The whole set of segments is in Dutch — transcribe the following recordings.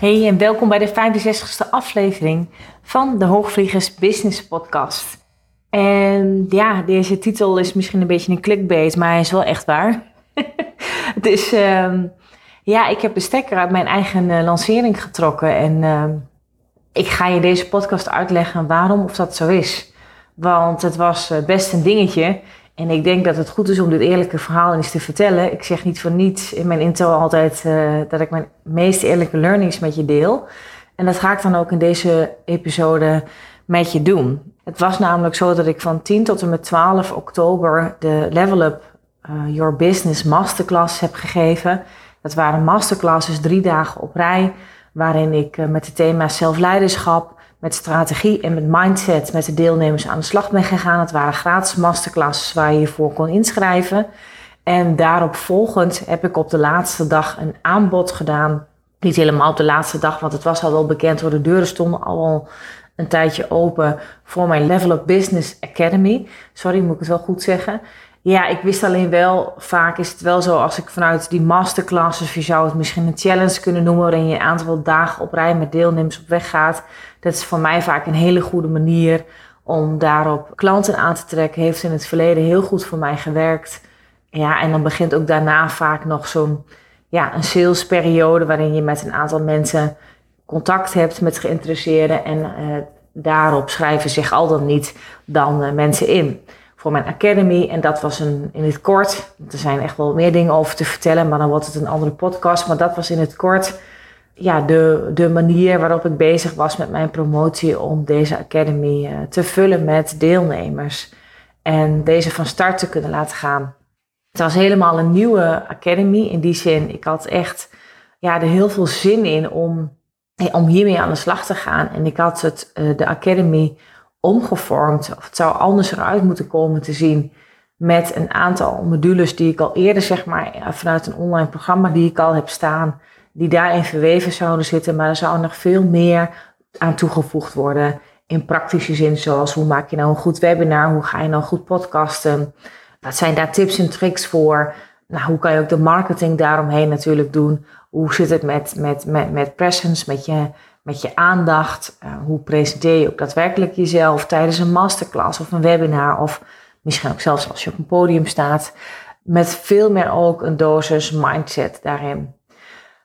Hey en welkom bij de 65ste aflevering van de Hoogvliegers Business Podcast. En ja, deze titel is misschien een beetje een clickbait, maar hij is wel echt waar. dus um, ja, ik heb de stekker uit mijn eigen uh, lancering getrokken en uh, ik ga je deze podcast uitleggen waarom of dat zo is. Want het was uh, best een dingetje. En ik denk dat het goed is om dit eerlijke verhaal eens te vertellen. Ik zeg niet voor niets in mijn intro altijd uh, dat ik mijn meest eerlijke learnings met je deel. En dat ga ik dan ook in deze episode met je doen. Het was namelijk zo dat ik van 10 tot en met 12 oktober de Level Up uh, Your Business Masterclass heb gegeven. Dat waren masterclasses drie dagen op rij, waarin ik uh, met het thema zelfleiderschap, met strategie en met mindset met de deelnemers aan de slag ben gegaan. Het waren gratis masterclasses waar je je voor kon inschrijven. En daarop volgend heb ik op de laatste dag een aanbod gedaan. Niet helemaal op de laatste dag, want het was al wel bekend door de deuren stonden al een tijdje open voor mijn Level Up Business Academy. Sorry, moet ik het wel goed zeggen. Ja, ik wist alleen wel, vaak is het wel zo als ik vanuit die masterclasses, je zou het misschien een challenge kunnen noemen, waarin je een aantal dagen op rij met deelnemers op weg gaat. Dat is voor mij vaak een hele goede manier om daarop klanten aan te trekken. Heeft in het verleden heel goed voor mij gewerkt. Ja, en dan begint ook daarna vaak nog zo'n ja, een salesperiode waarin je met een aantal mensen contact hebt met geïnteresseerden en uh, daarop schrijven zich al dan niet dan uh, mensen in voor mijn academy. En dat was een, in het kort, er zijn echt wel meer dingen over te vertellen, maar dan wordt het een andere podcast. Maar dat was in het kort ja, de, de manier waarop ik bezig was met mijn promotie om deze academy uh, te vullen met deelnemers. En deze van start te kunnen laten gaan. Het was helemaal een nieuwe academy in die zin. Ik had echt ja, er heel veel zin in om om hiermee aan de slag te gaan. En ik had het, uh, de Academy omgevormd, of het zou anders eruit moeten komen te zien, met een aantal modules die ik al eerder, zeg maar, vanuit een online programma die ik al heb staan, die daarin verweven zouden zitten. Maar er zou nog veel meer aan toegevoegd worden in praktische zin, zoals hoe maak je nou een goed webinar, hoe ga je nou goed podcasten, wat zijn daar tips en tricks voor, nou, hoe kan je ook de marketing daaromheen natuurlijk doen, hoe zit het met, met, met, met presence, met je, met je aandacht? Uh, hoe presenteer je ook daadwerkelijk jezelf tijdens een masterclass of een webinar? Of misschien ook zelfs als je op een podium staat. Met veel meer ook een dosis mindset daarin.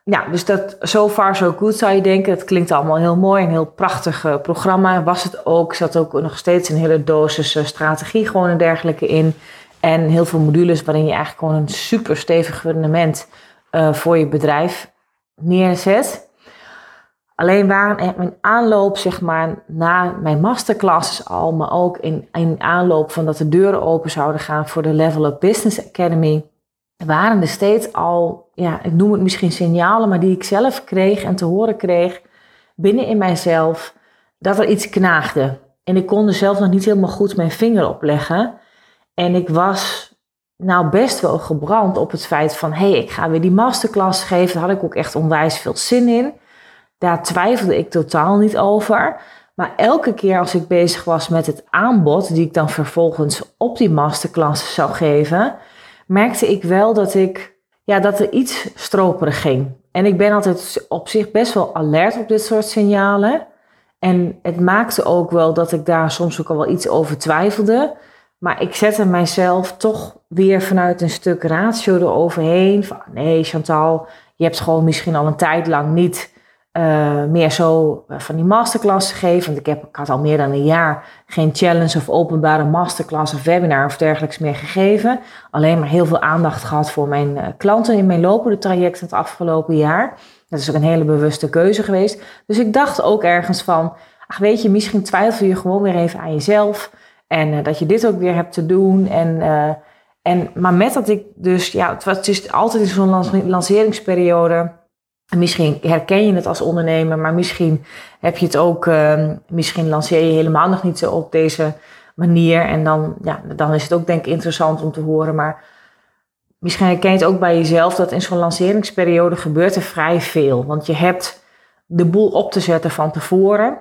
Ja, dus dat so far so good zou je denken. Het klinkt allemaal heel mooi, een heel prachtig uh, programma. Was het ook, zat ook nog steeds een hele dosis uh, strategie gewoon en dergelijke in. En heel veel modules waarin je eigenlijk gewoon een super stevig fundament voor je bedrijf neerzet. Alleen waren in aanloop, zeg maar, na mijn masterclasses al, maar ook in, in aanloop van dat de deuren open zouden gaan voor de Level Up Business Academy, waren er steeds al, ja, ik noem het misschien signalen, maar die ik zelf kreeg en te horen kreeg binnen in mijzelf, dat er iets knaagde. En ik kon er zelf nog niet helemaal goed mijn vinger op leggen. En ik was nou best wel gebrand op het feit van... hé, hey, ik ga weer die masterclass geven. Daar had ik ook echt onwijs veel zin in. Daar twijfelde ik totaal niet over. Maar elke keer als ik bezig was met het aanbod... die ik dan vervolgens op die masterclass zou geven... merkte ik wel dat, ik, ja, dat er iets stroperig ging. En ik ben altijd op zich best wel alert op dit soort signalen... En het maakte ook wel dat ik daar soms ook al wel iets over twijfelde. Maar ik zette mijzelf toch weer vanuit een stuk ratio eroverheen. Van nee, Chantal, je hebt gewoon misschien al een tijd lang niet uh, meer zo eh, van die masterclass gegeven. Want ik, heb, ik had al meer dan een jaar geen challenge of openbare masterclass of webinar of dergelijks meer gegeven. Alleen maar heel veel aandacht gehad voor mijn uh, klanten in mijn lopende traject het afgelopen jaar. Dat is ook een hele bewuste keuze geweest. Dus ik dacht ook ergens van, ach weet je, misschien twijfel je gewoon weer even aan jezelf. En dat je dit ook weer hebt te doen. En En, maar met dat ik dus, ja, het, was, is altijd in zo'n lanceringsperiode. Misschien herken je het als ondernemer, maar misschien heb je het ook, uh, misschien lanceer je helemaal nog niet zo op deze manier. En dan, ja, dan is het ook denk ik interessant om te horen. Maar misschien herken je het ook bij jezelf dat in zo'n lanceringsperiode gebeurt er vrij veel. Want je hebt de boel op te zetten van tevoren.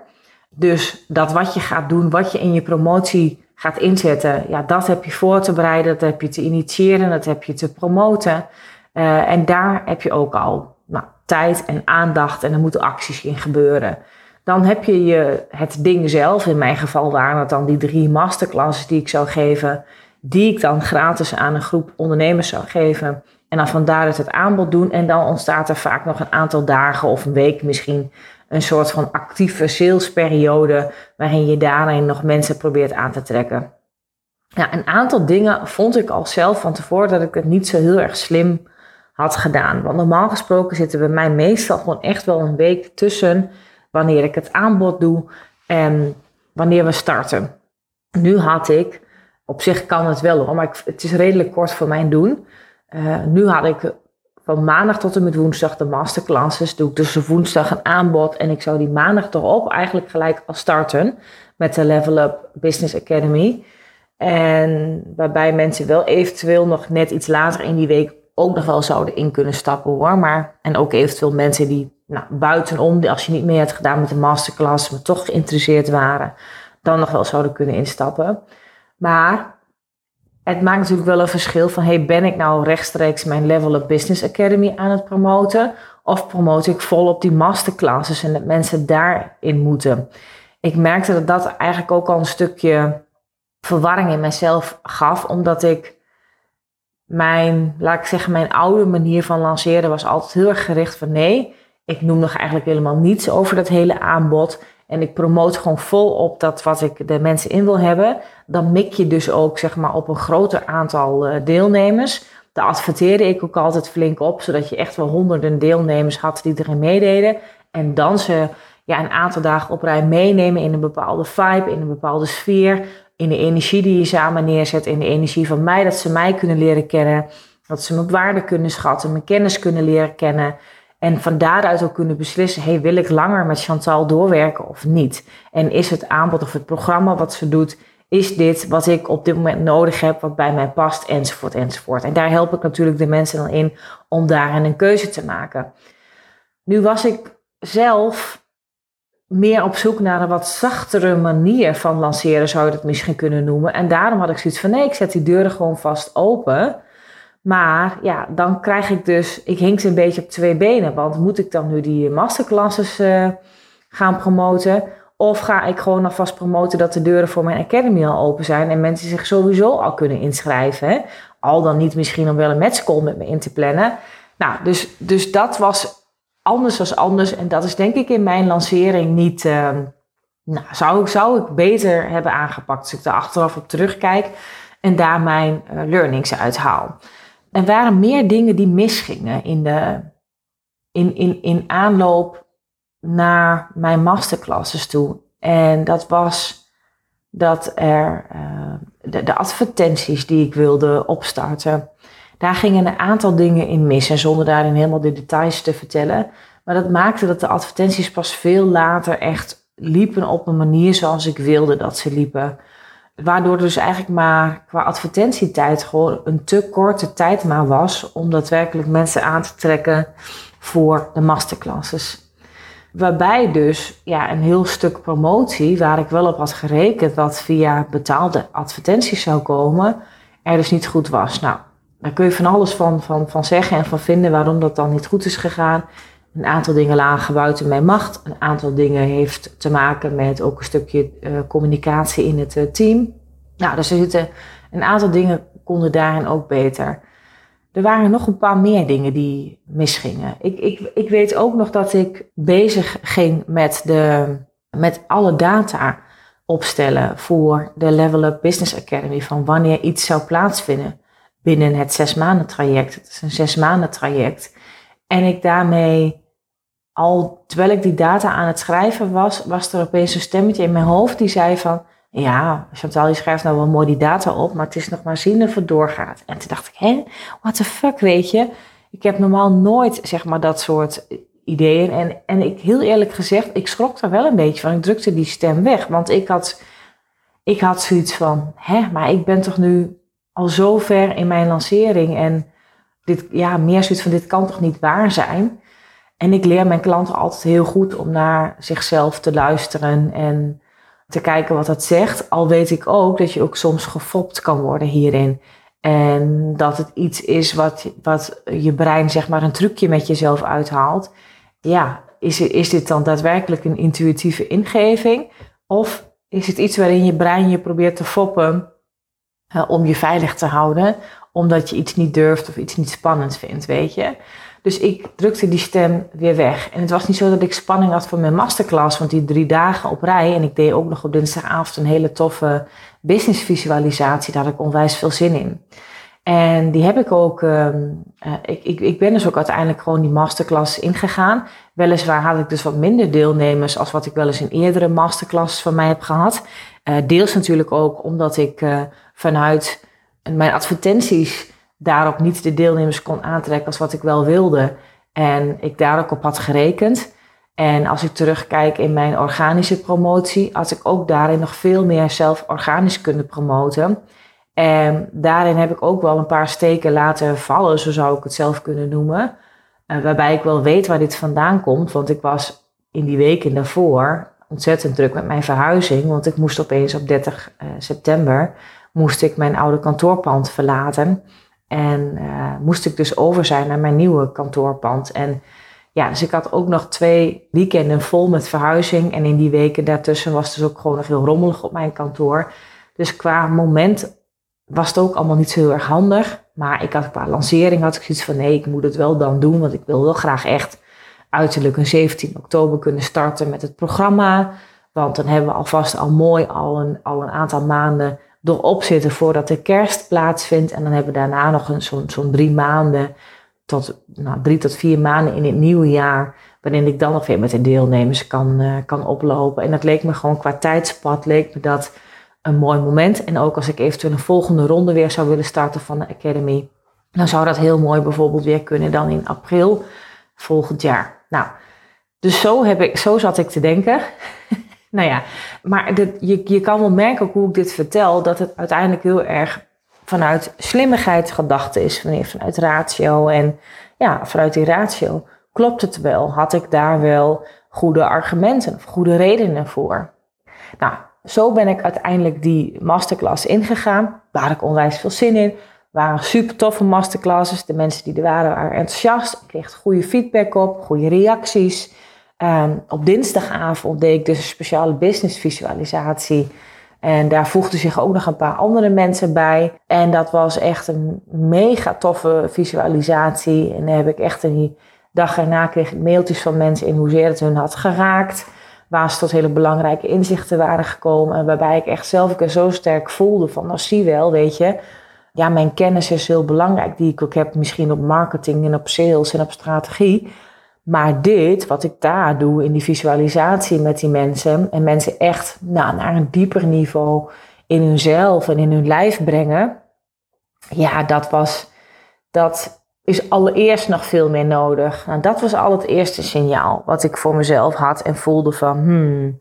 Dus dat wat je gaat doen, wat je in je promotie gaat inzetten, ja, dat heb je voor te bereiden, dat heb je te initiëren, dat heb je te promoten. Uh, en daar heb je ook al nou, tijd en aandacht en er moeten acties in gebeuren. Dan heb je, je het ding zelf, in mijn geval waren het dan die drie masterclasses die ik zou geven, die ik dan gratis aan een groep ondernemers zou geven. En dan van daaruit het aanbod doen. En dan ontstaat er vaak nog een aantal dagen of een week misschien een soort van actieve salesperiode waarin je daarin nog mensen probeert aan te trekken. Ja, een aantal dingen vond ik al zelf van tevoren dat ik het niet zo heel erg slim had gedaan. Want normaal gesproken zitten bij mij meestal gewoon echt wel een week tussen wanneer ik het aanbod doe en wanneer we starten. Nu had ik, op zich kan het wel maar het is redelijk kort voor mijn doen. Uh, nu had ik van maandag tot en met woensdag de masterclasses. Doe ik dus woensdag een aanbod en ik zou die maandag erop eigenlijk gelijk al starten met de Level Up Business Academy. En waarbij mensen wel eventueel nog net iets later in die week ook nog wel zouden in kunnen stappen hoor. Maar, en ook eventueel mensen die nou, buitenom, als je niet meer hebt gedaan met de masterclass, maar toch geïnteresseerd waren, dan nog wel zouden kunnen instappen. Maar het maakt natuurlijk wel een verschil van, hey, ben ik nou rechtstreeks mijn Level Up Business Academy aan het promoten? Of promote ik volop die masterclasses en dat mensen daarin moeten? Ik merkte dat dat eigenlijk ook al een stukje verwarring in mezelf gaf, omdat ik mijn, laat ik zeggen, mijn oude manier van lanceren was altijd heel erg gericht van nee, ik noem nog eigenlijk helemaal niets over dat hele aanbod. En ik promote gewoon volop dat wat ik de mensen in wil hebben. Dan mik je dus ook zeg maar, op een groter aantal uh, deelnemers. Daar adverteerde ik ook altijd flink op, zodat je echt wel honderden deelnemers had die erin meededen. En dan ze ja, een aantal dagen op rij meenemen in een bepaalde vibe, in een bepaalde sfeer. In de energie die je samen neerzet, in de energie van mij, dat ze mij kunnen leren kennen. Dat ze mijn waarde kunnen schatten, mijn kennis kunnen leren kennen. En van daaruit ook kunnen beslissen, hey, wil ik langer met Chantal doorwerken of niet? En is het aanbod of het programma wat ze doet, is dit wat ik op dit moment nodig heb, wat bij mij past, enzovoort, enzovoort. En daar help ik natuurlijk de mensen dan in om daarin een keuze te maken. Nu was ik zelf meer op zoek naar een wat zachtere manier van lanceren, zou je het misschien kunnen noemen. En daarom had ik zoiets van, nee, ik zet die deuren gewoon vast open. Maar ja, dan krijg ik dus, ik hink ze een beetje op twee benen. Want moet ik dan nu die masterclasses uh, gaan promoten? Of ga ik gewoon alvast promoten dat de deuren voor mijn academy al open zijn en mensen zich sowieso al kunnen inschrijven? Al dan niet misschien om wel een matchcall met me in te plannen. Nou, dus, dus dat was anders als anders. En dat is denk ik in mijn lancering niet. Uh, nou, zou, zou ik beter hebben aangepakt als ik er achteraf op terugkijk en daar mijn uh, learnings uit haal er waren meer dingen die misgingen in, de, in, in, in aanloop naar mijn masterclasses toe. En dat was dat er uh, de, de, advertenties die ik wilde opstarten, daar gingen een aantal dingen in mis. En zonder daarin helemaal de details te vertellen. Maar dat maakte dat de advertenties pas veel later echt liepen op een manier zoals ik wilde dat ze liepen. Waardoor dus eigenlijk maar qua advertentietijd gewoon een te korte tijd maar was om daadwerkelijk mensen aan te trekken voor de masterclasses. Waarbij dus ja, een heel stuk promotie, waar ik wel op had gerekend dat via betaalde advertenties zou komen, er dus niet goed was. Nou, daar kun je van alles van, van, van zeggen en van vinden waarom dat dan niet goed is gegaan. Een aantal dingen lagen buiten mijn macht. Een aantal dingen heeft te maken met ook een stukje uh, communicatie in het uh, team. Nou, dus er zitten een aantal dingen konden daarin ook beter. Er waren nog een paar meer dingen die misgingen. Ik, ik, ik weet ook nog dat ik bezig ging met, de, met alle data opstellen voor de Level Up Business Academy. Van wanneer iets zou plaatsvinden binnen het zes maanden traject. Het is een zes maanden traject. En ik daarmee, al terwijl ik die data aan het schrijven was, was er opeens een stemmetje in mijn hoofd die zei van, ja, Chantal, je schrijft nou wel mooi die data op, maar het is nog maar zien of het doorgaat. En toen dacht ik, hè, what the fuck, weet je? Ik heb normaal nooit, zeg maar, dat soort ideeën. En, en ik, heel eerlijk gezegd, ik schrok daar wel een beetje van. Ik drukte die stem weg, want ik had, ik had zoiets van, hè, maar ik ben toch nu al zo ver in mijn lancering en dit, ja, meer zoiets van, dit kan toch niet waar zijn? En ik leer mijn klanten altijd heel goed om naar zichzelf te luisteren en te kijken wat het zegt. Al weet ik ook dat je ook soms gefopt kan worden hierin. En dat het iets is wat, wat je brein zeg maar een trucje met jezelf uithaalt. Ja, is, is dit dan daadwerkelijk een intuïtieve ingeving? Of is het iets waarin je brein je probeert te foppen om je veilig te houden? Omdat je iets niet durft of iets niet spannend vindt, weet je? Dus ik drukte die stem weer weg. En het was niet zo dat ik spanning had voor mijn masterclass, want die drie dagen op rij. En ik deed ook nog op dinsdagavond een hele toffe business visualisatie. Daar had ik onwijs veel zin in. En die heb ik ook, uh, ik, ik, ik ben dus ook uiteindelijk gewoon die masterclass ingegaan. Weliswaar had ik dus wat minder deelnemers als wat ik wel eens in eerdere masterclass van mij heb gehad. Uh, deels natuurlijk ook omdat ik uh, vanuit mijn advertenties daarop niet de deelnemers kon aantrekken als wat ik wel wilde. En ik daar ook op had gerekend. En als ik terugkijk in mijn organische promotie, had ik ook daarin nog veel meer zelf organisch kunnen promoten. En daarin heb ik ook wel een paar steken laten vallen, zo zou ik het zelf kunnen noemen. Uh, waarbij ik wel weet waar dit vandaan komt, want ik was in die weken daarvoor ontzettend druk met mijn verhuizing. Want ik moest opeens op 30 uh, september moest ik mijn oude kantoorpand verlaten. En uh, moest ik dus over zijn naar mijn nieuwe kantoorpand. En ja, dus ik had ook nog twee weekenden vol met verhuizing. En in die weken daartussen was het dus ook gewoon nog heel rommelig op mijn kantoor. Dus qua moment was het ook allemaal niet zo heel erg handig. Maar ik had qua lancering had ik zoiets van nee, ik moet het wel dan doen. Want ik wil wel graag echt uiterlijk een 17 oktober kunnen starten met het programma. Want dan hebben we alvast al mooi al een, al een aantal maanden erop zitten voordat de kerst plaatsvindt. En dan hebben we daarna nog zo'n zo'n drie maanden tot nou, drie tot vier maanden in het nieuwe jaar. Waarin ik dan nog weer met de deelnemers kan, uh, kan oplopen. En dat leek me gewoon qua tijdspad leek me dat een mooi moment. En ook als ik eventueel een volgende ronde weer zou willen starten van de Academy. Dan zou dat heel mooi bijvoorbeeld weer kunnen dan in april volgend jaar. Nou, dus zo, heb ik, zo zat ik te denken. Nou ja, maar je, je kan wel merken ook hoe ik dit vertel, dat het uiteindelijk heel erg vanuit slimmigheid gedachte is, vanuit ratio. En ja, vanuit die ratio klopt het wel. Had ik daar wel goede argumenten of goede redenen voor? Nou, zo ben ik uiteindelijk die masterclass ingegaan. Waar ik onwijs veel zin in. Waren super toffe masterclasses. De mensen die er waren, waren enthousiast. Ik kreeg goede feedback op, goede reacties. Um, op dinsdagavond deed ik dus een speciale business visualisatie. En daar voegden zich ook nog een paar andere mensen bij. En dat was echt een mega toffe visualisatie. En daar heb ik echt die dag erna kreeg ik mailtjes van mensen in hoezeer het hun had geraakt. Waar ze tot hele belangrijke inzichten waren gekomen. En waarbij ik echt zelf ook zo sterk voelde van, nou zie wel, weet je. Ja, mijn kennis is heel belangrijk die ik ook heb misschien op marketing en op sales en op strategie. Maar dit, wat ik daar doe in die visualisatie met die mensen, en mensen echt nou, naar een dieper niveau in hunzelf en in hun lijf brengen, ja, dat was, dat is allereerst nog veel meer nodig. Nou, dat was al het eerste signaal wat ik voor mezelf had en voelde van, hmm,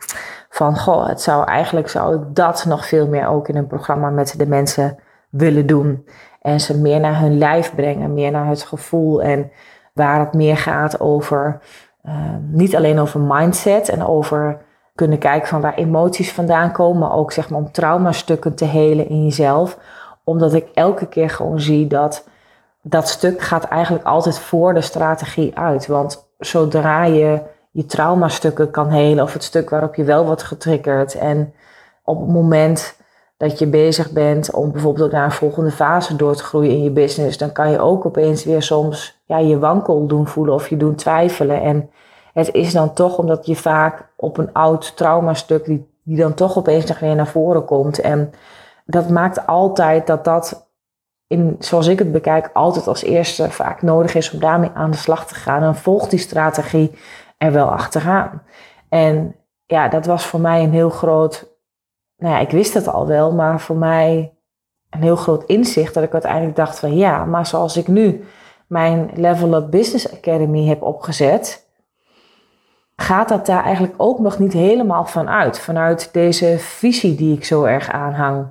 van goh, het zou eigenlijk zou ik dat nog veel meer ook in een programma met de mensen willen doen. En ze meer naar hun lijf brengen, meer naar het gevoel en waar het meer gaat over, uh, niet alleen over mindset en over kunnen kijken van waar emoties vandaan komen, maar ook zeg maar om traumastukken te helen in jezelf. Omdat ik elke keer gewoon zie dat dat stuk gaat eigenlijk altijd voor de strategie uit. Want zodra je je traumastukken kan helen of het stuk waarop je wel wordt getriggerd en op het moment dat je bezig bent om bijvoorbeeld ook naar een volgende fase door te groeien in je business, dan kan je ook opeens weer soms ja, je wankel doen voelen of je doen twijfelen. En het is dan toch omdat je vaak op een oud traumastuk, die, die dan toch opeens nog weer naar voren komt. En dat maakt altijd dat dat, in, zoals ik het bekijk, altijd als eerste vaak nodig is om daarmee aan de slag te gaan. En volgt die strategie er wel achteraan. En ja, dat was voor mij een heel groot nou ja, ik wist het al wel, maar voor mij een heel groot inzicht dat ik uiteindelijk dacht van ja, maar zoals ik nu mijn Level Up Business Academy heb opgezet, gaat dat daar eigenlijk ook nog niet helemaal vanuit. Vanuit deze visie die ik zo erg aanhang.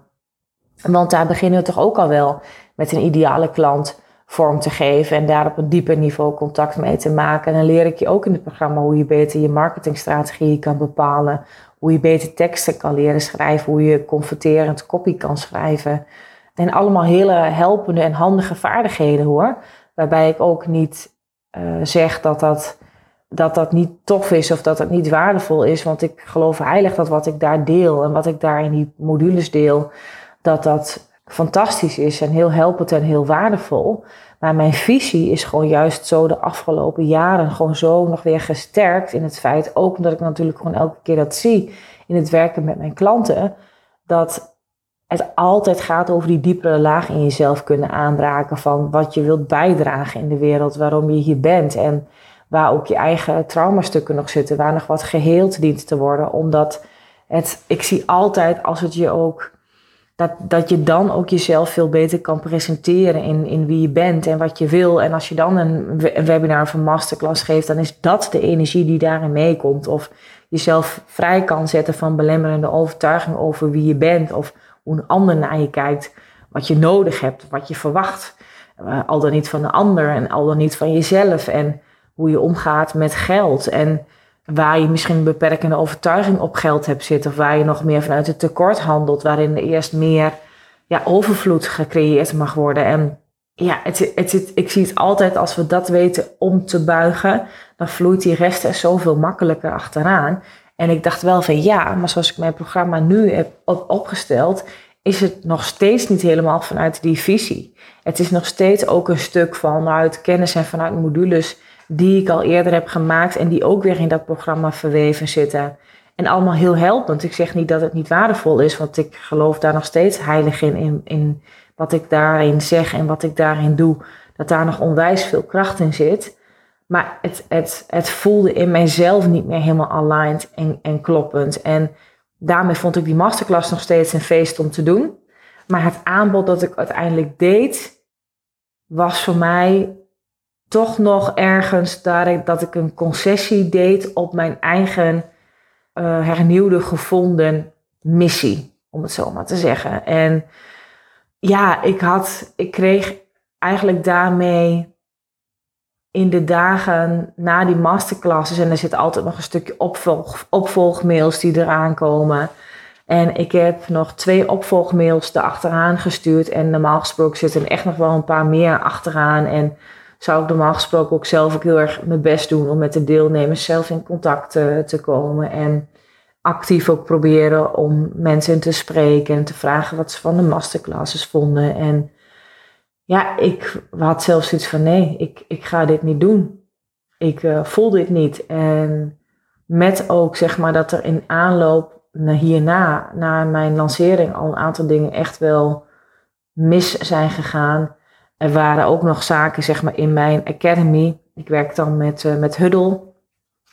Want daar beginnen we toch ook al wel met een ideale klant vorm te geven en daar op een dieper niveau contact mee te maken. En dan leer ik je ook in het programma hoe je beter je marketingstrategie kan bepalen, hoe je beter teksten kan leren schrijven, hoe je converterend copy kan schrijven. En allemaal hele helpende en handige vaardigheden hoor. Waarbij ik ook niet uh, zeg dat dat, dat dat niet tof is of dat dat niet waardevol is. Want ik geloof heilig dat wat ik daar deel en wat ik daar in die modules deel, dat dat fantastisch is en heel helpend en heel waardevol. Maar mijn visie is gewoon juist zo de afgelopen jaren gewoon zo nog weer gesterkt in het feit, ook omdat ik natuurlijk gewoon elke keer dat zie in het werken met mijn klanten, dat het altijd gaat over die diepere laag in jezelf kunnen aanraken van wat je wilt bijdragen in de wereld, waarom je hier bent en waar ook je eigen traumastukken nog zitten, waar nog wat geheeld dient te worden, omdat het, ik zie altijd als het je ook dat, dat je dan ook jezelf veel beter kan presenteren in, in wie je bent en wat je wil. En als je dan een, een webinar of een masterclass geeft, dan is dat de energie die daarin meekomt. Of jezelf vrij kan zetten van belemmerende overtuiging over wie je bent. Of hoe een ander naar je kijkt, wat je nodig hebt, wat je verwacht. Uh, al dan niet van de ander en al dan niet van jezelf. En hoe je omgaat met geld. En waar je misschien een beperkende overtuiging op geld hebt zitten, of waar je nog meer vanuit het tekort handelt, waarin er eerst meer ja, overvloed gecreëerd mag worden. En ja, het, het, ik zie het altijd als we dat weten om te buigen, dan vloeit die rest er zoveel makkelijker achteraan. En ik dacht wel van ja, maar zoals ik mijn programma nu heb opgesteld, is het nog steeds niet helemaal vanuit die visie. Het is nog steeds ook een stuk vanuit kennis en vanuit modules die ik al eerder heb gemaakt en die ook weer in dat programma verweven zitten. En allemaal heel helpend. Ik zeg niet dat het niet waardevol is, want ik geloof daar nog steeds heilig in, in, in wat ik daarin zeg en wat ik daarin doe. Dat daar nog onwijs veel kracht in zit. Maar het, het, het voelde in mijzelf niet meer helemaal aligned en, en kloppend. En daarmee vond ik die masterclass nog steeds een feest om te doen. Maar het aanbod dat ik uiteindelijk deed, was voor mij toch nog ergens dat ik een concessie deed op mijn eigen uh, hernieuwde gevonden missie, om het zo maar te zeggen. En ja, ik had, ik kreeg eigenlijk daarmee in de dagen na die masterclasses, en er zit altijd nog een stukje opvolg, opvolgmails die eraan komen. En ik heb nog twee opvolgmails erachteraan gestuurd. En normaal gesproken zitten er echt nog wel een paar meer achteraan. En zou ik normaal gesproken ook zelf ook heel erg mijn best doen om met de deelnemers zelf in contact te, te komen. En actief ook proberen om mensen te spreken en te vragen wat ze van de masterclasses vonden. En ja, ik had zelfs iets van nee, ik, ik ga dit niet doen. Ik uh, voel dit niet. En met ook zeg maar dat er in aanloop hierna, na mijn lancering, al een aantal dingen echt wel mis zijn gegaan. Er waren ook nog zaken zeg maar, in mijn academy. Ik werk dan met, uh, met Huddle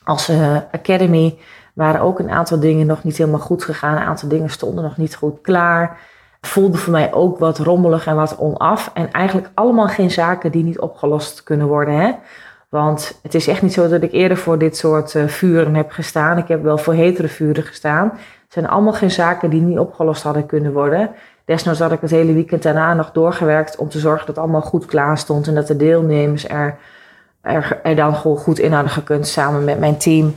als uh, academy. Waren ook een aantal dingen nog niet helemaal goed gegaan. Een aantal dingen stonden nog niet goed klaar. Voelde voor mij ook wat rommelig en wat onaf. En eigenlijk allemaal geen zaken die niet opgelost kunnen worden. Hè? Want het is echt niet zo dat ik eerder voor dit soort uh, vuren heb gestaan. Ik heb wel voor hetere vuren gestaan. Het zijn allemaal geen zaken die niet opgelost hadden kunnen worden. Desnoods had ik het hele weekend daarna nog doorgewerkt om te zorgen dat allemaal goed klaar stond en dat de deelnemers er, er, er dan gewoon goed in hadden gekund samen met mijn team.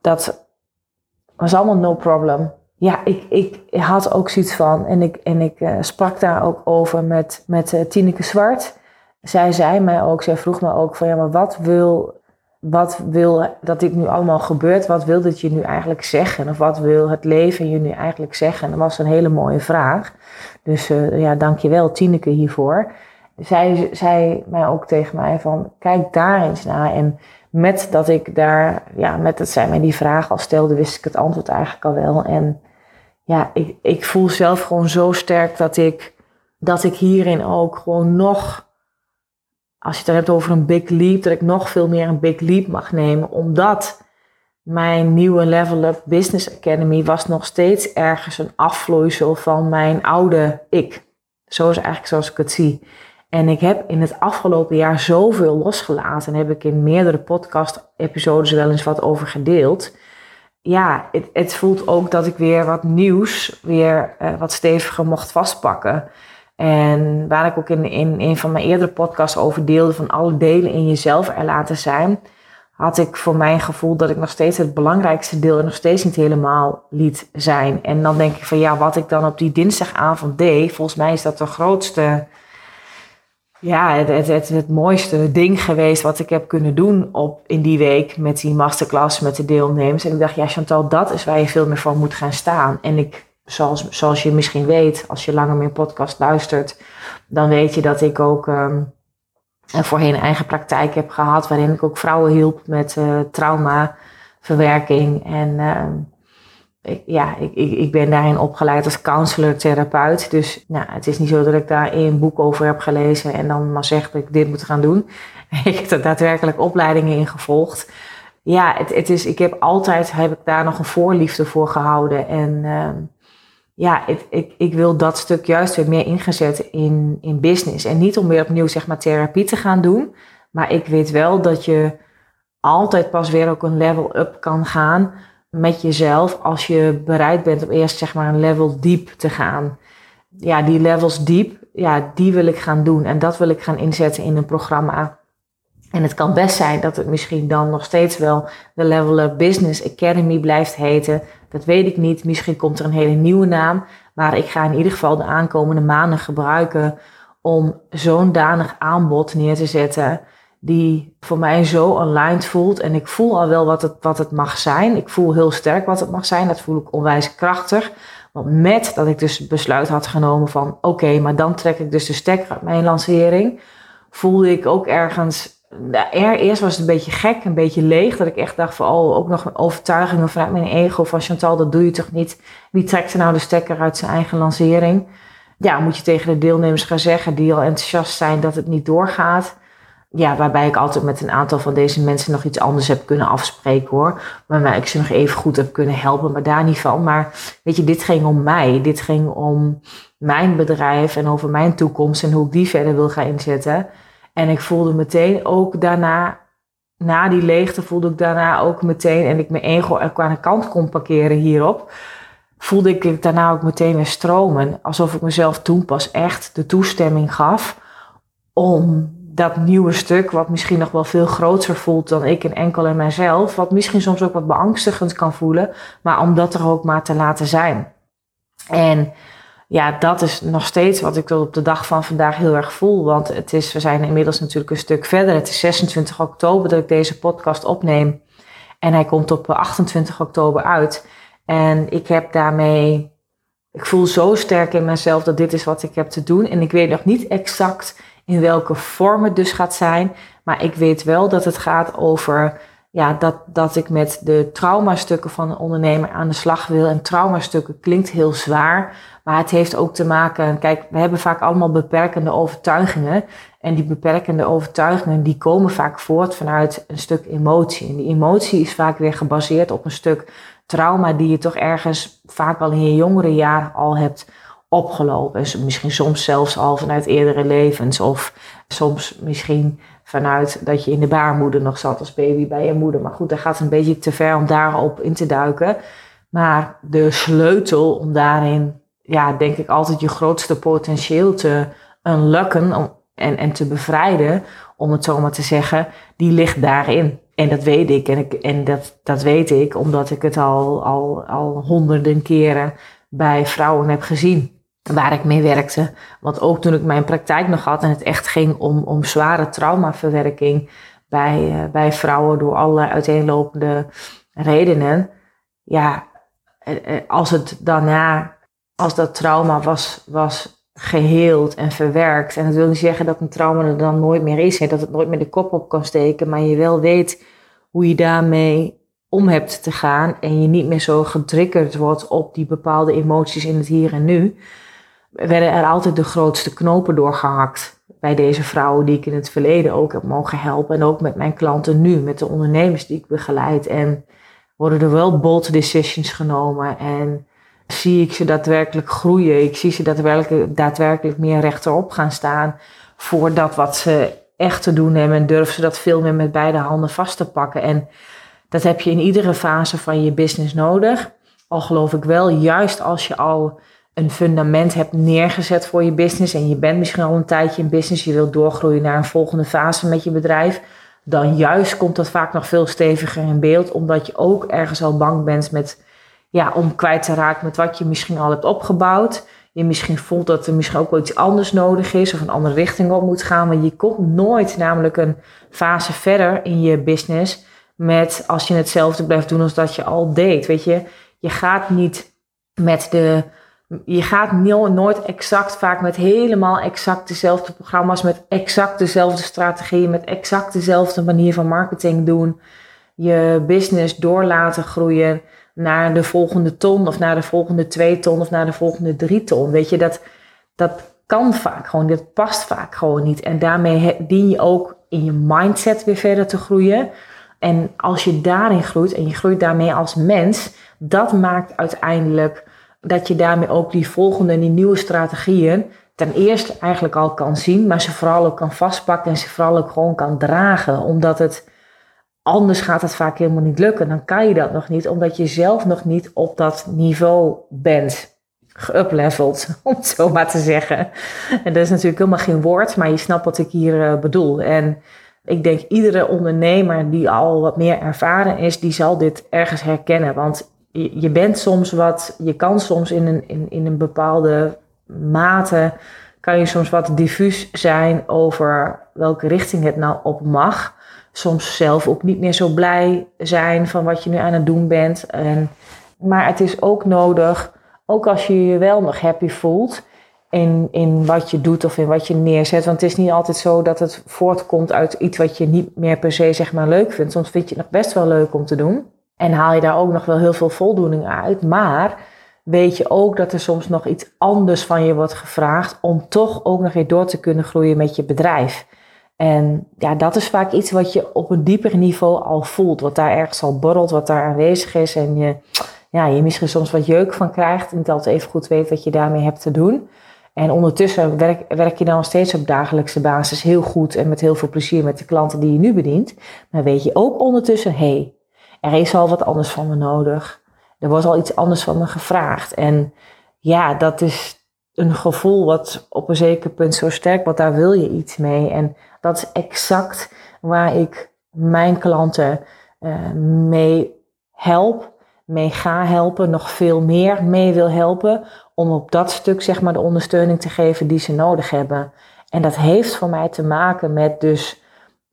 Dat was allemaal no problem. Ja, ik, ik had ook zoiets van, en ik, en ik uh, sprak daar ook over met, met uh, Tineke Zwart. Zij zei mij ook, zij vroeg me ook van ja, maar wat wil wat wil dat dit nu allemaal gebeurt? Wat wil dit je nu eigenlijk zeggen? Of wat wil het leven je nu eigenlijk zeggen? En dat was een hele mooie vraag. Dus uh, ja, dankjewel Tineke hiervoor. Zij zei mij ook tegen mij van, kijk daar eens naar. En met dat ik daar, ja, met dat zij mij die vraag al stelde, wist ik het antwoord eigenlijk al wel. En ja, ik, ik voel zelf gewoon zo sterk dat ik, dat ik hierin ook gewoon nog als je het hebt over een big leap, dat ik nog veel meer een big leap mag nemen, omdat mijn nieuwe Level Up Business Academy was nog steeds ergens een afvloeisel van mijn oude ik. Zo is eigenlijk zoals ik het zie. En ik heb in het afgelopen jaar zoveel losgelaten. En heb ik in meerdere podcast-episodes wel eens wat over gedeeld. Ja, het, het, voelt ook dat ik weer wat nieuws, weer uh, wat steviger mocht vastpakken. En waar ik ook in, in een van mijn eerdere podcasts over deelde van alle delen in jezelf er laten zijn, had ik voor mijn gevoel dat ik nog steeds het belangrijkste deel er nog steeds niet helemaal liet zijn. En dan denk ik van ja, wat ik dan op die dinsdagavond deed, volgens mij is dat de grootste, ja, het, het, het, mooiste ding geweest wat ik heb kunnen doen op, in die week met die masterclass, met de deelnemers. En ik dacht, ja Chantal, dat is waar je veel meer voor moet gaan staan. En ik, zoals, zoals je misschien weet, als je langer mijn podcast luistert, dan weet je dat ik ook... Um, voorheen een eigen praktijk heb gehad, waarin ik ook vrouwen hielp met uh, traumaverwerking. En ik, ja, ik, ik, ik ben daarin opgeleid als counselor-therapeut. Dus nou, het is niet zo dat ik daar een boek over heb gelezen en dan maar zeg dat ik dit moet gaan doen. ik heb er daadwerkelijk opleidingen in gevolgd. Ja, het, het is, ik heb altijd heb ik daar nog een voorliefde voor gehouden. En uh, ja, ik, ik, ik wil dat stuk juist weer meer ingezet in, in business. En niet om weer opnieuw zeg maar therapie te gaan doen. Maar ik weet wel dat je altijd pas weer ook een level up kan gaan met jezelf. Als je bereid bent om eerst zeg maar een level diep te gaan. Ja, die levels diep, ja, die wil ik gaan doen. En dat wil ik gaan inzetten in een programma. En het kan best zijn dat het misschien dan nog steeds wel de Level Up Business Academy blijft heten. Dat weet ik niet. Misschien komt er een hele nieuwe naam. Maar ik ga in ieder geval de aankomende maanden gebruiken om zo'n danig aanbod neer te zetten. Die voor mij zo aligned voelt. En ik voel al wel wat het, wat het mag zijn. Ik voel heel sterk wat het mag zijn. Dat voel ik onwijs krachtig. Want met dat ik dus besluit had genomen van oké, maar dan trek ik dus de stekker uit mijn lancering. Voelde ik ook ergens eerst was het een beetje gek, een beetje leeg. Dat ik echt dacht van, oh, ook nog overtuigingen vanuit mijn ego van Chantal, dat doe je toch niet? Wie trekt er nou de stekker uit zijn eigen lancering? Ja, moet je tegen de deelnemers gaan zeggen die al enthousiast zijn dat het niet doorgaat. Ja, waarbij ik altijd met een aantal van deze mensen nog iets anders heb kunnen afspreken hoor. Waarbij ik ze nog even goed heb kunnen helpen, maar daar niet van. Maar weet je, dit ging om mij. Dit ging om mijn bedrijf en over mijn toekomst en hoe ik die verder wil gaan inzetten. En ik voelde meteen ook daarna, na die leegte, voelde ik daarna ook meteen, en ik mijn ego er aan de kant kon parkeren hierop, voelde ik daarna ook meteen weer stromen. Alsof ik mezelf toen pas echt de toestemming gaf om dat nieuwe stuk, wat misschien nog wel veel groter voelt dan ik en enkel en mijzelf, wat misschien soms ook wat beangstigend kan voelen, maar om dat er ook maar te laten zijn. En ja, dat is nog steeds wat ik tot op de dag van vandaag heel erg voel. Want het is, we zijn inmiddels natuurlijk een stuk verder. Het is 26 oktober dat ik deze podcast opneem. En hij komt op 28 oktober uit. En ik heb daarmee. Ik voel zo sterk in mezelf dat dit is wat ik heb te doen. En ik weet nog niet exact in welke vorm het dus gaat zijn. Maar ik weet wel dat het gaat over ja, dat, dat ik met de traumastukken van een ondernemer aan de slag wil. En traumastukken klinkt heel zwaar, maar het heeft ook te maken. Kijk, we hebben vaak allemaal beperkende overtuigingen. En die beperkende overtuigingen die komen vaak voort vanuit een stuk emotie. En die emotie is vaak weer gebaseerd op een stuk trauma die je toch ergens vaak al in je jongere jaar al hebt opgelopen. Misschien soms zelfs al vanuit eerdere levens of soms misschien vanuit dat je in de baarmoeder nog zat als baby bij je moeder. Maar goed, dat gaat een beetje te ver om daarop in te duiken. Maar de sleutel om daarin, ja, denk ik altijd je grootste potentieel te unlocken en, en te bevrijden, om het zo maar te zeggen, die ligt daarin. En dat weet ik. En, ik, en dat, dat weet ik omdat ik het al, al, al honderden keren bij vrouwen heb gezien waar ik mee werkte. Want ook toen ik mijn praktijk nog had en het echt ging om, om zware traumaverwerking bij, uh, bij vrouwen door allerlei uiteenlopende redenen. Ja, eh, eh, als het daarna, als dat trauma was, was geheeld en verwerkt. En dat wil niet zeggen dat een trauma er dan nooit meer is. Hè, dat het nooit meer de kop op kan steken. Maar je wel weet hoe je daarmee om hebt te gaan. En je niet meer zo getriggerd wordt op die bepaalde emoties in het hier en nu werden er altijd de grootste knopen doorgehakt bij deze vrouwen die ik in het verleden ook heb mogen helpen. En ook met mijn klanten nu, met de ondernemers die ik begeleid. En worden er wel bold decisions genomen en zie ik ze daadwerkelijk groeien. Ik zie ze daadwerkelijk, daadwerkelijk meer rechterop gaan staan voor dat wat ze echt te doen hebben en durven ze dat veel meer met beide handen vast te pakken. En dat heb je in iedere fase van je business nodig. Al geloof ik wel, juist als je al een fundament hebt neergezet voor je business en je bent misschien al een tijdje in business, je wilt doorgroeien naar een volgende fase met je bedrijf, dan juist komt dat vaak nog veel steviger in beeld, omdat je ook ergens al bang bent met, ja, om kwijt te raken met wat je misschien al hebt opgebouwd. Je misschien voelt dat er misschien ook wel iets anders nodig is of een andere richting op moet gaan, maar je komt nooit namelijk een fase verder in je business met als je hetzelfde blijft doen als dat je al deed. Weet je, je gaat niet met de je gaat nooit exact, vaak met helemaal exact dezelfde programma's, met exact dezelfde strategieën, met exact dezelfde manier van marketing doen. Je business door laten groeien naar de volgende ton of naar de volgende twee ton of naar de volgende drie ton. Weet je, dat, dat kan vaak gewoon, dat past vaak gewoon niet. En daarmee dien je ook in je mindset weer verder te groeien. En als je daarin groeit en je groeit daarmee als mens, dat maakt uiteindelijk dat je daarmee ook die volgende en die nieuwe strategieën ten eerste eigenlijk al kan zien, maar ze vooral ook kan vastpakken en ze vooral ook gewoon kan dragen. Omdat het anders gaat het vaak helemaal niet lukken. Dan kan je dat nog niet, omdat je zelf nog niet op dat niveau bent geupleveld, om het zo maar te zeggen. En dat is natuurlijk helemaal geen woord, maar je snapt wat ik hier uh, bedoel. En ik denk iedere ondernemer die al wat meer ervaren is, die zal dit ergens herkennen. Want je, bent soms wat, je kan soms in een, in, in een bepaalde mate, kan je soms wat diffuus zijn over welke richting het nou op mag. Soms zelf ook niet meer zo blij zijn van wat je nu aan het doen bent. En, maar het is ook nodig, ook als je je wel nog happy voelt in, in wat je doet of in wat je neerzet. Want het is niet altijd zo dat het voortkomt uit iets wat je niet meer per se zeg maar leuk vindt. Soms vind je het nog best wel leuk om te doen. En haal je daar ook nog wel heel veel voldoening uit. Maar weet je ook dat er soms nog iets anders van je wordt gevraagd om toch ook nog weer door te kunnen groeien met je bedrijf. En ja, dat is vaak iets wat je op een dieper niveau al voelt. Wat daar ergens al borrelt, wat daar aanwezig is. En je, ja, je misschien soms wat jeuk van krijgt. En niet altijd even goed weet wat je daarmee hebt te doen. En ondertussen werk, werk je dan nog steeds op dagelijkse basis heel goed en met heel veel plezier met de klanten die je nu bedient. Maar weet je ook ondertussen, hé, hey, er is al wat anders van me nodig. Er wordt al iets anders van me gevraagd. En ja, dat is een gevoel wat op een zeker punt zo sterk, want daar wil je iets mee. En dat is exact waar ik mijn klanten uh, mee help, mee ga helpen, nog veel meer mee wil helpen, om op dat stuk zeg maar de ondersteuning te geven die ze nodig hebben. En dat heeft voor mij te maken met dus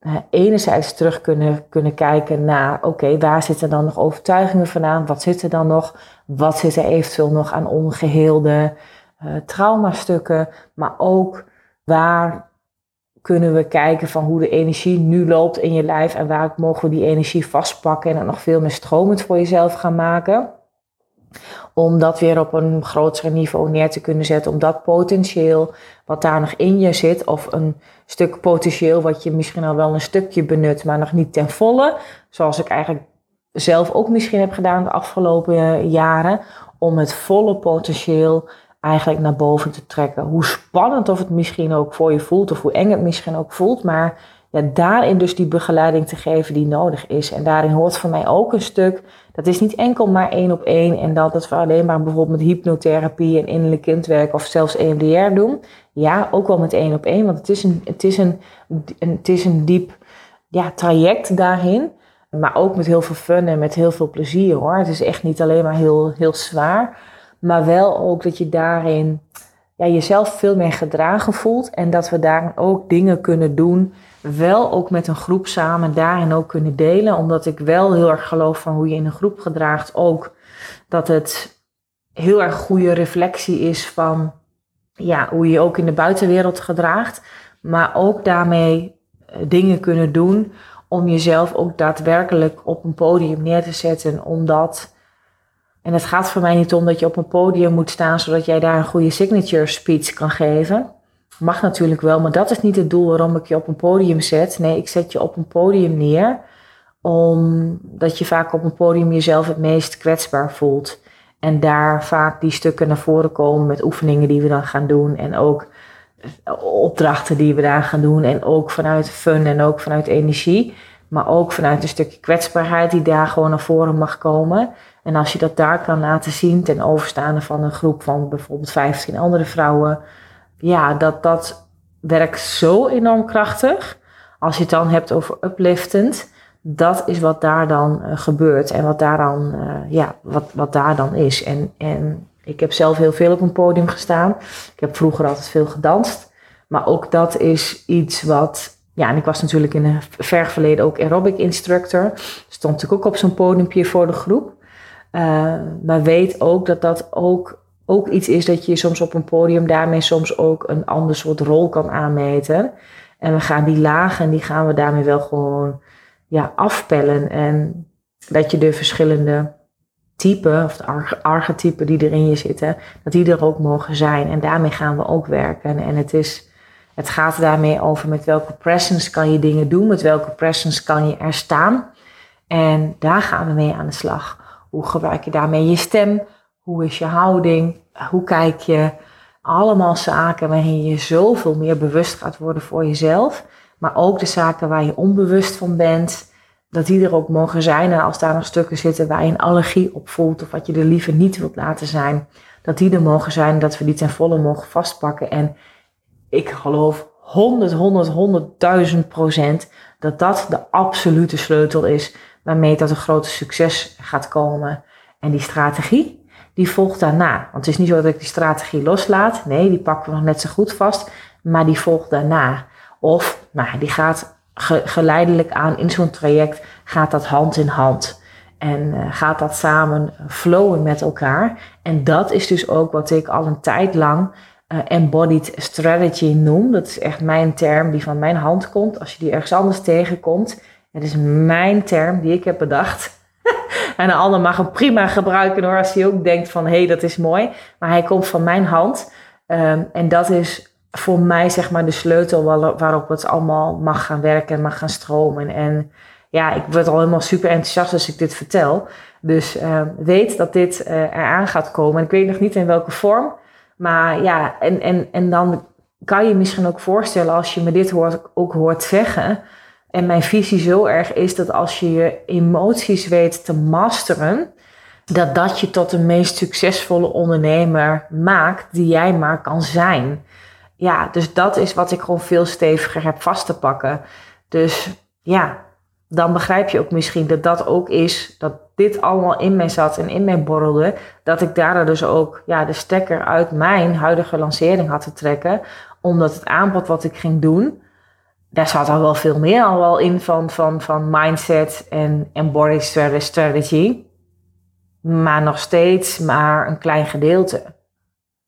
uh, enerzijds terug kunnen, kunnen kijken naar, oké, waar zitten dan nog overtuigingen vandaan? Wat zit er dan nog? Wat zit er eventueel nog aan ongeheelde uh, traumastukken? Maar ook waar kunnen we kijken van hoe de energie nu loopt in je lijf en waar mogen we die energie vastpakken en het nog veel meer stromend voor jezelf gaan maken? Om dat weer op een groter niveau neer te kunnen zetten. Om dat potentieel wat daar nog in je zit, of een stuk potentieel wat je misschien al wel een stukje benut, maar nog niet ten volle. Zoals ik eigenlijk zelf ook misschien heb gedaan de afgelopen jaren. Om het volle potentieel eigenlijk naar boven te trekken. Hoe spannend of het misschien ook voor je voelt, of hoe eng het misschien ook voelt, maar ja, daarin dus die begeleiding te geven die nodig is. En daarin hoort voor mij ook een stuk, dat is niet enkel maar één op één en dat het we alleen maar bijvoorbeeld met hypnotherapie en innerlijk kindwerk of zelfs EMDR doen. Ja, ook wel met één op één, want het is een, het is een, het is een diep ja, traject daarin. Maar ook met heel veel fun en met heel veel plezier hoor. Het is echt niet alleen maar heel, heel zwaar. Maar wel ook dat je daarin ja, jezelf veel meer gedragen voelt. En dat we daar ook dingen kunnen doen wel ook met een groep samen daarin ook kunnen delen. Omdat ik wel heel erg geloof van hoe je in een groep gedraagt. Ook dat het heel erg goede reflectie is van ja, hoe je ook in de buitenwereld gedraagt. Maar ook daarmee eh, dingen kunnen doen om jezelf ook daadwerkelijk op een podium neer te zetten. Omdat, en het gaat voor mij niet om dat je op een podium moet staan zodat jij daar een goede signature speech kan geven. Mag natuurlijk wel, maar dat is niet het doel waarom ik je op een podium zet. Nee, ik zet je op een podium neer Omdat je vaak op een podium jezelf het meest kwetsbaar voelt. En daar vaak die stukken naar voren komen met oefeningen die we dan gaan doen. En ook opdrachten die we daar gaan doen. En ook vanuit fun en ook vanuit energie. Maar ook vanuit een stukje kwetsbaarheid die daar gewoon naar voren mag komen. En als je dat daar kan laten zien ten overstaande van een groep van bijvoorbeeld 15 andere vrouwen. Ja, dat, dat werkt zo enorm krachtig. Als je het dan hebt over upliftend. Dat is wat daar dan uh, gebeurt en wat daar dan, uh, ja, wat, wat daar dan is. En, en ik heb zelf heel veel op een podium gestaan. Ik heb vroeger altijd veel gedanst. Maar ook dat is iets wat. Ja, en ik was natuurlijk in een ver verleden ook aerobic instructor. Stond natuurlijk ook op zo'n podiumpje voor de groep. Uh, maar weet ook dat dat ook, ook iets is dat je soms op een podium daarmee soms ook een ander soort rol kan aanmeten. En we gaan die lagen, die gaan we daarmee wel gewoon ja, afpellen. En dat je de verschillende typen, of de archetypen die er in je zitten, dat die er ook mogen zijn. En daarmee gaan we ook werken. En het, is, het gaat daarmee over met welke presence kan je dingen doen, met welke presence kan je er staan. En daar gaan we mee aan de slag. Hoe gebruik je daarmee je stem? Hoe is je houding? Hoe kijk je? Allemaal zaken waarin je zoveel meer bewust gaat worden voor jezelf. Maar ook de zaken waar je onbewust van bent dat die er ook mogen zijn. En als daar nog stukken zitten waar je een allergie op voelt of wat je er liever niet wilt laten zijn, dat die er mogen zijn, dat we die ten volle mogen vastpakken. En ik geloof 100, 100, 100.000 procent dat dat de absolute sleutel is waarmee dat een grote succes gaat komen. En die strategie, die volgt daarna. Want het is niet zo dat ik die strategie loslaat. Nee, die pakken we nog net zo goed vast. Maar die volgt daarna. Of, nou, die gaat geleidelijk aan in zo'n traject gaat dat hand in hand. En uh, gaat dat samen flowen met elkaar. En dat is dus ook wat ik al een tijd lang uh, embodied strategy noem. Dat is echt mijn term die van mijn hand komt. Als je die ergens anders tegenkomt. Het is mijn term die ik heb bedacht. en een ander mag hem prima gebruiken hoor. Als hij ook denkt van hé hey, dat is mooi. Maar hij komt van mijn hand. Um, en dat is voor mij zeg maar de sleutel waarop het allemaal mag gaan werken en mag gaan stromen. En ja, ik word al helemaal super enthousiast als ik dit vertel. Dus uh, weet dat dit uh, eraan gaat komen. En ik weet nog niet in welke vorm. Maar ja, en, en, en dan kan je misschien ook voorstellen als je me dit hoort, ook hoort zeggen. En mijn visie zo erg is dat als je je emoties weet te masteren, dat dat je tot de meest succesvolle ondernemer maakt die jij maar kan zijn ja, dus dat is wat ik gewoon veel steviger heb vast te pakken. Dus ja, dan begrijp je ook misschien dat dat ook is, dat dit allemaal in mij zat en in mij borrelde, dat ik daardoor dus ook ja, de stekker uit mijn huidige lancering had te trekken, omdat het aanbod wat ik ging doen, daar zat al wel veel meer al wel in van, van, van mindset en, en body strategy, maar nog steeds maar een klein gedeelte.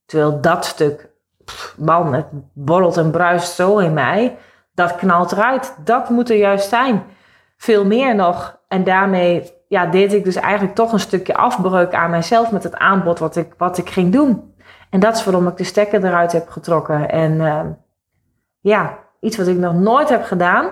Terwijl dat stuk man, het borrelt en bruist zo in mij. Dat knalt eruit. Dat moet er juist zijn. Veel meer nog. En daarmee ja, deed ik dus eigenlijk toch een stukje afbreuk aan mijzelf met het aanbod wat ik, wat ik ging doen. En dat is waarom ik de stekker eruit heb getrokken. En uh, ja, iets wat ik nog nooit heb gedaan.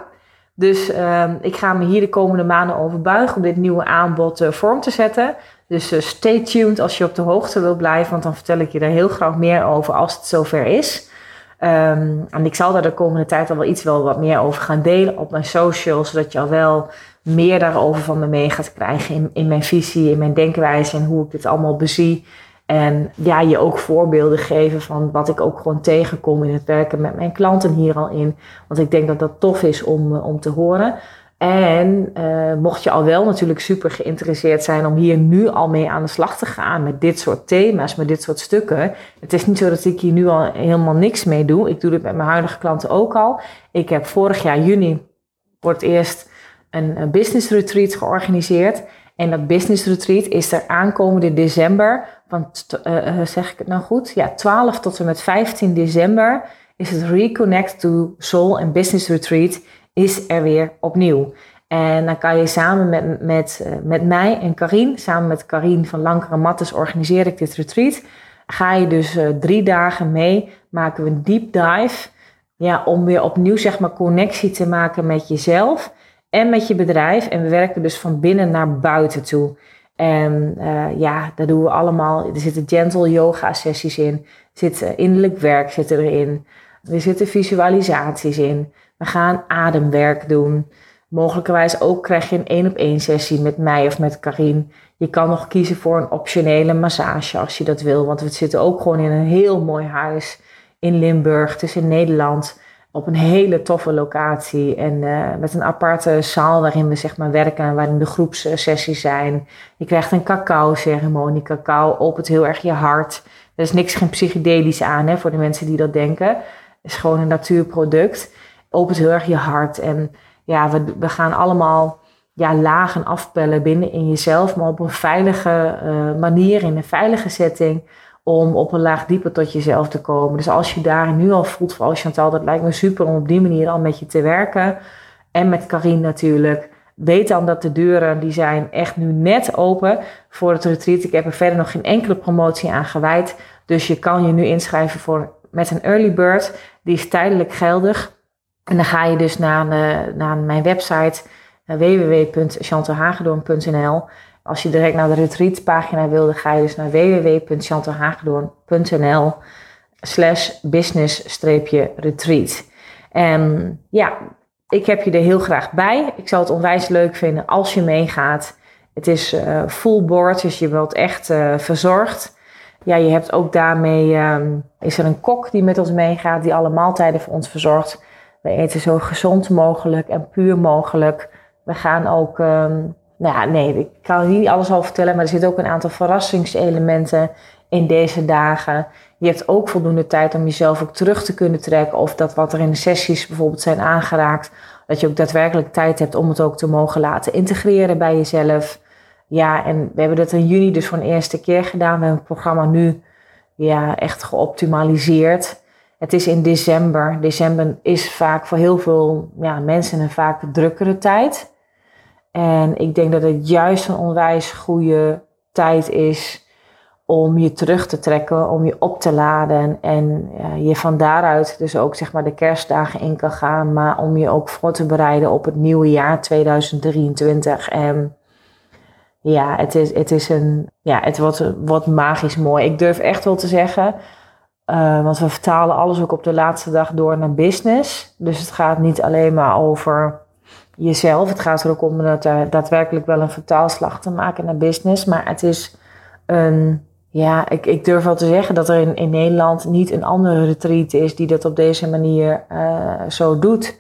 Dus uh, ik ga me hier de komende maanden over buigen om dit nieuwe aanbod uh, vorm te zetten. Dus uh, stay tuned als je op de hoogte wil blijven, want dan vertel ik je daar heel graag meer over als het zover is. Um, en ik zal daar de komende tijd al wel iets wel wat meer over gaan delen op mijn socials, zodat je al wel meer daarover van me mee gaat krijgen in, in mijn visie, in mijn denkwijze en hoe ik dit allemaal bezie. En ja, je ook voorbeelden geven van wat ik ook gewoon tegenkom in het werken met mijn klanten hier al in. Want ik denk dat dat tof is om, eh, om te horen. En uh, mocht je al wel natuurlijk super geïnteresseerd zijn om hier nu al mee aan de slag te gaan met dit soort thema's, met dit soort stukken. Het is niet zo dat ik hier nu al helemaal niks mee doe. Ik doe dit met mijn huidige klanten ook al. Ik heb vorig jaar juni voor het eerst een, een business retreat georganiseerd. En dat business retreat is er aankomende december, van uh, zeg ik het nou goed? Ja, 12 tot en met 15 december is het Reconnect to Soul and Business Retreat is er weer opnieuw. En dan kan je samen met, met, eh, met mij en Karin, samen met Karin van Lankere Mattes, organiseer ik dit retreat. Ga je dus drie dagen mee, maken we een deep dive. Ja, om weer opnieuw zeg maar connectie te maken met jezelf. En met je bedrijf. En we werken dus van binnen naar buiten toe. En uh, ja, daar doen we allemaal. Er zitten gentle yoga sessies in. Er zit innerlijk werk zit erin. Er zitten visualisaties in. We gaan ademwerk doen. Mogelijkerwijs ook krijg je een één op één sessie met mij of met Karin. Je kan nog kiezen voor een optionele massage als je dat wil. Want we zitten ook gewoon in een heel mooi huis in Limburg. Is in Nederland op een hele toffe locatie. En uh, met een aparte zaal waarin we zeg maar werken. Waarin de groepssessies zijn. Je krijgt een cacao ceremonie. Cacao opent heel erg je hart. Er is niks geen psychedelisch aan hè, voor de mensen die dat denken. Het is gewoon een natuurproduct. Opent heel erg je hart. En ja, we, we gaan allemaal ja, lagen afpellen binnen in jezelf, maar op een veilige uh, manier, in een veilige setting, om op een laag dieper tot jezelf te komen. Dus als je daar nu al voelt van, oh Chantal, dat lijkt me super om op die manier al met je te werken, en met Karin natuurlijk, weet dan dat de deuren, die zijn echt nu net open voor het retreat. Ik heb er verder nog geen enkele promotie aan gewijd, dus je kan je nu inschrijven voor, met een early bird, die is tijdelijk geldig. En dan ga je dus naar, uh, naar mijn website www.chantalhagedoorn.nl. Als je direct naar de retreatpagina wil, dan ga je dus naar www.chantalhagedoorn.nl slash business-retreat. En ja, ik heb je er heel graag bij. Ik zou het onwijs leuk vinden als je meegaat. Het is uh, full board, dus je wilt echt uh, verzorgd. Ja, je hebt ook daarmee, um, is er een kok die met ons meegaat, die alle maaltijden voor ons verzorgt. We eten zo gezond mogelijk en puur mogelijk. We gaan ook, um, nou ja, nee, ik kan er niet alles over vertellen, maar er zitten ook een aantal verrassingselementen in deze dagen. Je hebt ook voldoende tijd om jezelf ook terug te kunnen trekken. Of dat wat er in de sessies bijvoorbeeld zijn aangeraakt, dat je ook daadwerkelijk tijd hebt om het ook te mogen laten integreren bij jezelf. Ja, en we hebben dat in juni dus voor een eerste keer gedaan. We hebben het programma nu ja, echt geoptimaliseerd. Het is in december. December is vaak voor heel veel ja, mensen een vaak drukkere tijd. En ik denk dat het juist een onwijs goede tijd is om je terug te trekken, om je op te laden en je van daaruit dus ook zeg maar de kerstdagen in kan gaan, maar om je ook voor te bereiden op het nieuwe jaar 2023. En ja, het is, het is een, ja, het wordt, wordt magisch mooi. Ik durf echt wel te zeggen, uh, want we vertalen alles ook op de laatste dag door naar business. Dus het gaat niet alleen maar over jezelf. Het gaat er ook om dat er daadwerkelijk wel een vertaalslag te maken naar business. Maar het is een, ja, ik, ik durf wel te zeggen dat er in, in Nederland niet een andere retreat is die dat op deze manier uh, zo doet.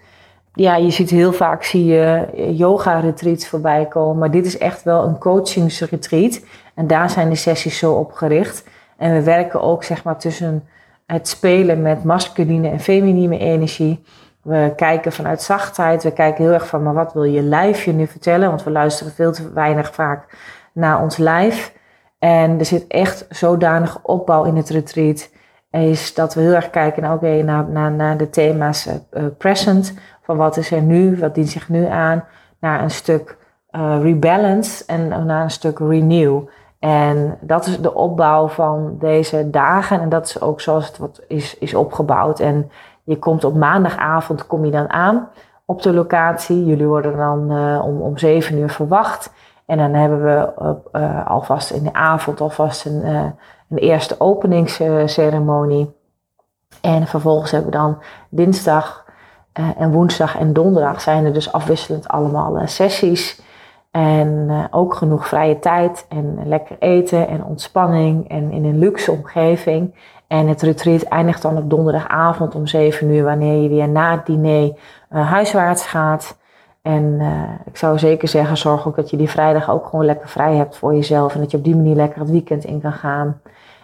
Ja, je ziet heel vaak zie je yoga retreats voorbij komen. Maar dit is echt wel een coachingsretreat. En daar zijn de sessies zo op gericht. En we werken ook zeg maar tussen het spelen met masculine en feminine energie. We kijken vanuit zachtheid. We kijken heel erg van, maar wat wil je lijf je nu vertellen? Want we luisteren veel te weinig vaak naar ons lijf. En er zit echt zodanig opbouw in het retreat. Is dat we heel erg kijken naar, oké, naar, naar, naar de thema's uh, present. Van wat is er nu? Wat dient zich nu aan? Naar een stuk uh, rebalance en naar een stuk renew. En dat is de opbouw van deze dagen. En dat is ook zoals het wat is, is opgebouwd. En je komt op maandagavond kom je dan aan op de locatie. Jullie worden dan uh, om, om 7 uur verwacht. En dan hebben we uh, alvast in de avond alvast een, uh, een eerste openingsceremonie. En vervolgens hebben we dan dinsdag en woensdag en donderdag zijn er dus afwisselend allemaal sessies. En uh, ook genoeg vrije tijd en lekker eten en ontspanning en in een luxe omgeving. En het retreat eindigt dan op donderdagavond om 7 uur, wanneer je weer na het diner uh, huiswaarts gaat. En uh, ik zou zeker zeggen, zorg ook dat je die vrijdag ook gewoon lekker vrij hebt voor jezelf. En dat je op die manier lekker het weekend in kan gaan.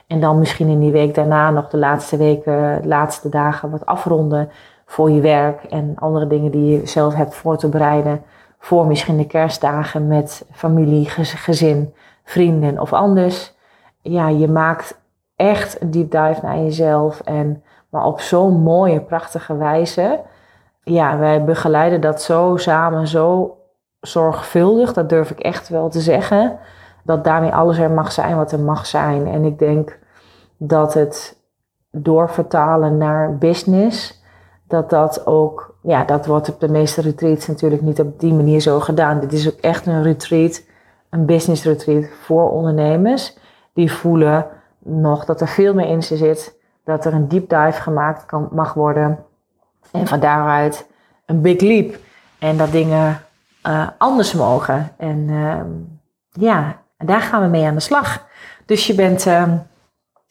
En dan misschien in die week daarna nog de laatste weken, de laatste dagen wat afronden voor je werk en andere dingen die je zelf hebt voor te bereiden voor misschien de kerstdagen met familie, gezin, vrienden of anders. Ja, je maakt echt een deep dive naar jezelf. En, maar op zo'n mooie, prachtige wijze. Ja, wij begeleiden dat zo samen, zo zorgvuldig. Dat durf ik echt wel te zeggen. Dat daarmee alles er mag zijn wat er mag zijn. En ik denk dat het doorvertalen naar business dat dat ook, ja, dat wordt op de meeste retreats natuurlijk niet op die manier zo gedaan. Dit is ook echt een retreat, een business retreat voor ondernemers. Die voelen nog dat er veel meer in ze zit, dat er een deep dive gemaakt kan, mag worden. En van daaruit een big leap. En dat dingen uh, anders mogen. En uh, ja, daar gaan we mee aan de slag. Dus je bent uh,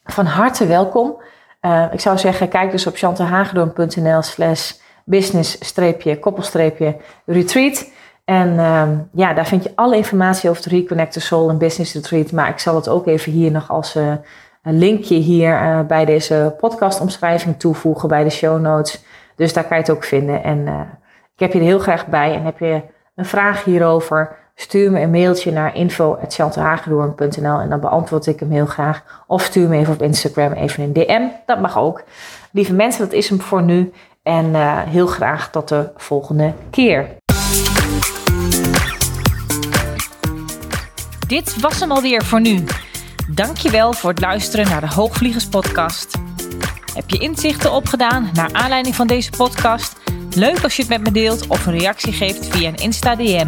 van harte welkom. Uh, ik zou zeggen, kijk dus op chantalhagedorn.nl slash business-koppelstreepje-retreat. En ehm, ja, daar vind je alle informatie over de Reconnect the Soul en Business Retreat. Maar ik zal het ook even hier nog als uh, een linkje hier uh, bij deze podcastomschrijving toevoegen bij de show notes. Dus daar kan je het ook vinden. En ik heb je er heel graag bij. En heb je een vraag hierover, stuur me een mailtje naar info.chantalhagedoorn.nl en dan beantwoord ik hem heel graag. Of stuur me even op Instagram even een DM, dat mag ook. Lieve mensen, dat is hem voor nu. En uh, heel graag tot de volgende keer. Dit was hem alweer voor nu. Dankjewel voor het luisteren naar de Hoogvliegers podcast. Heb je inzichten opgedaan naar aanleiding van deze podcast? Leuk als je het met me deelt of een reactie geeft via een Insta DM.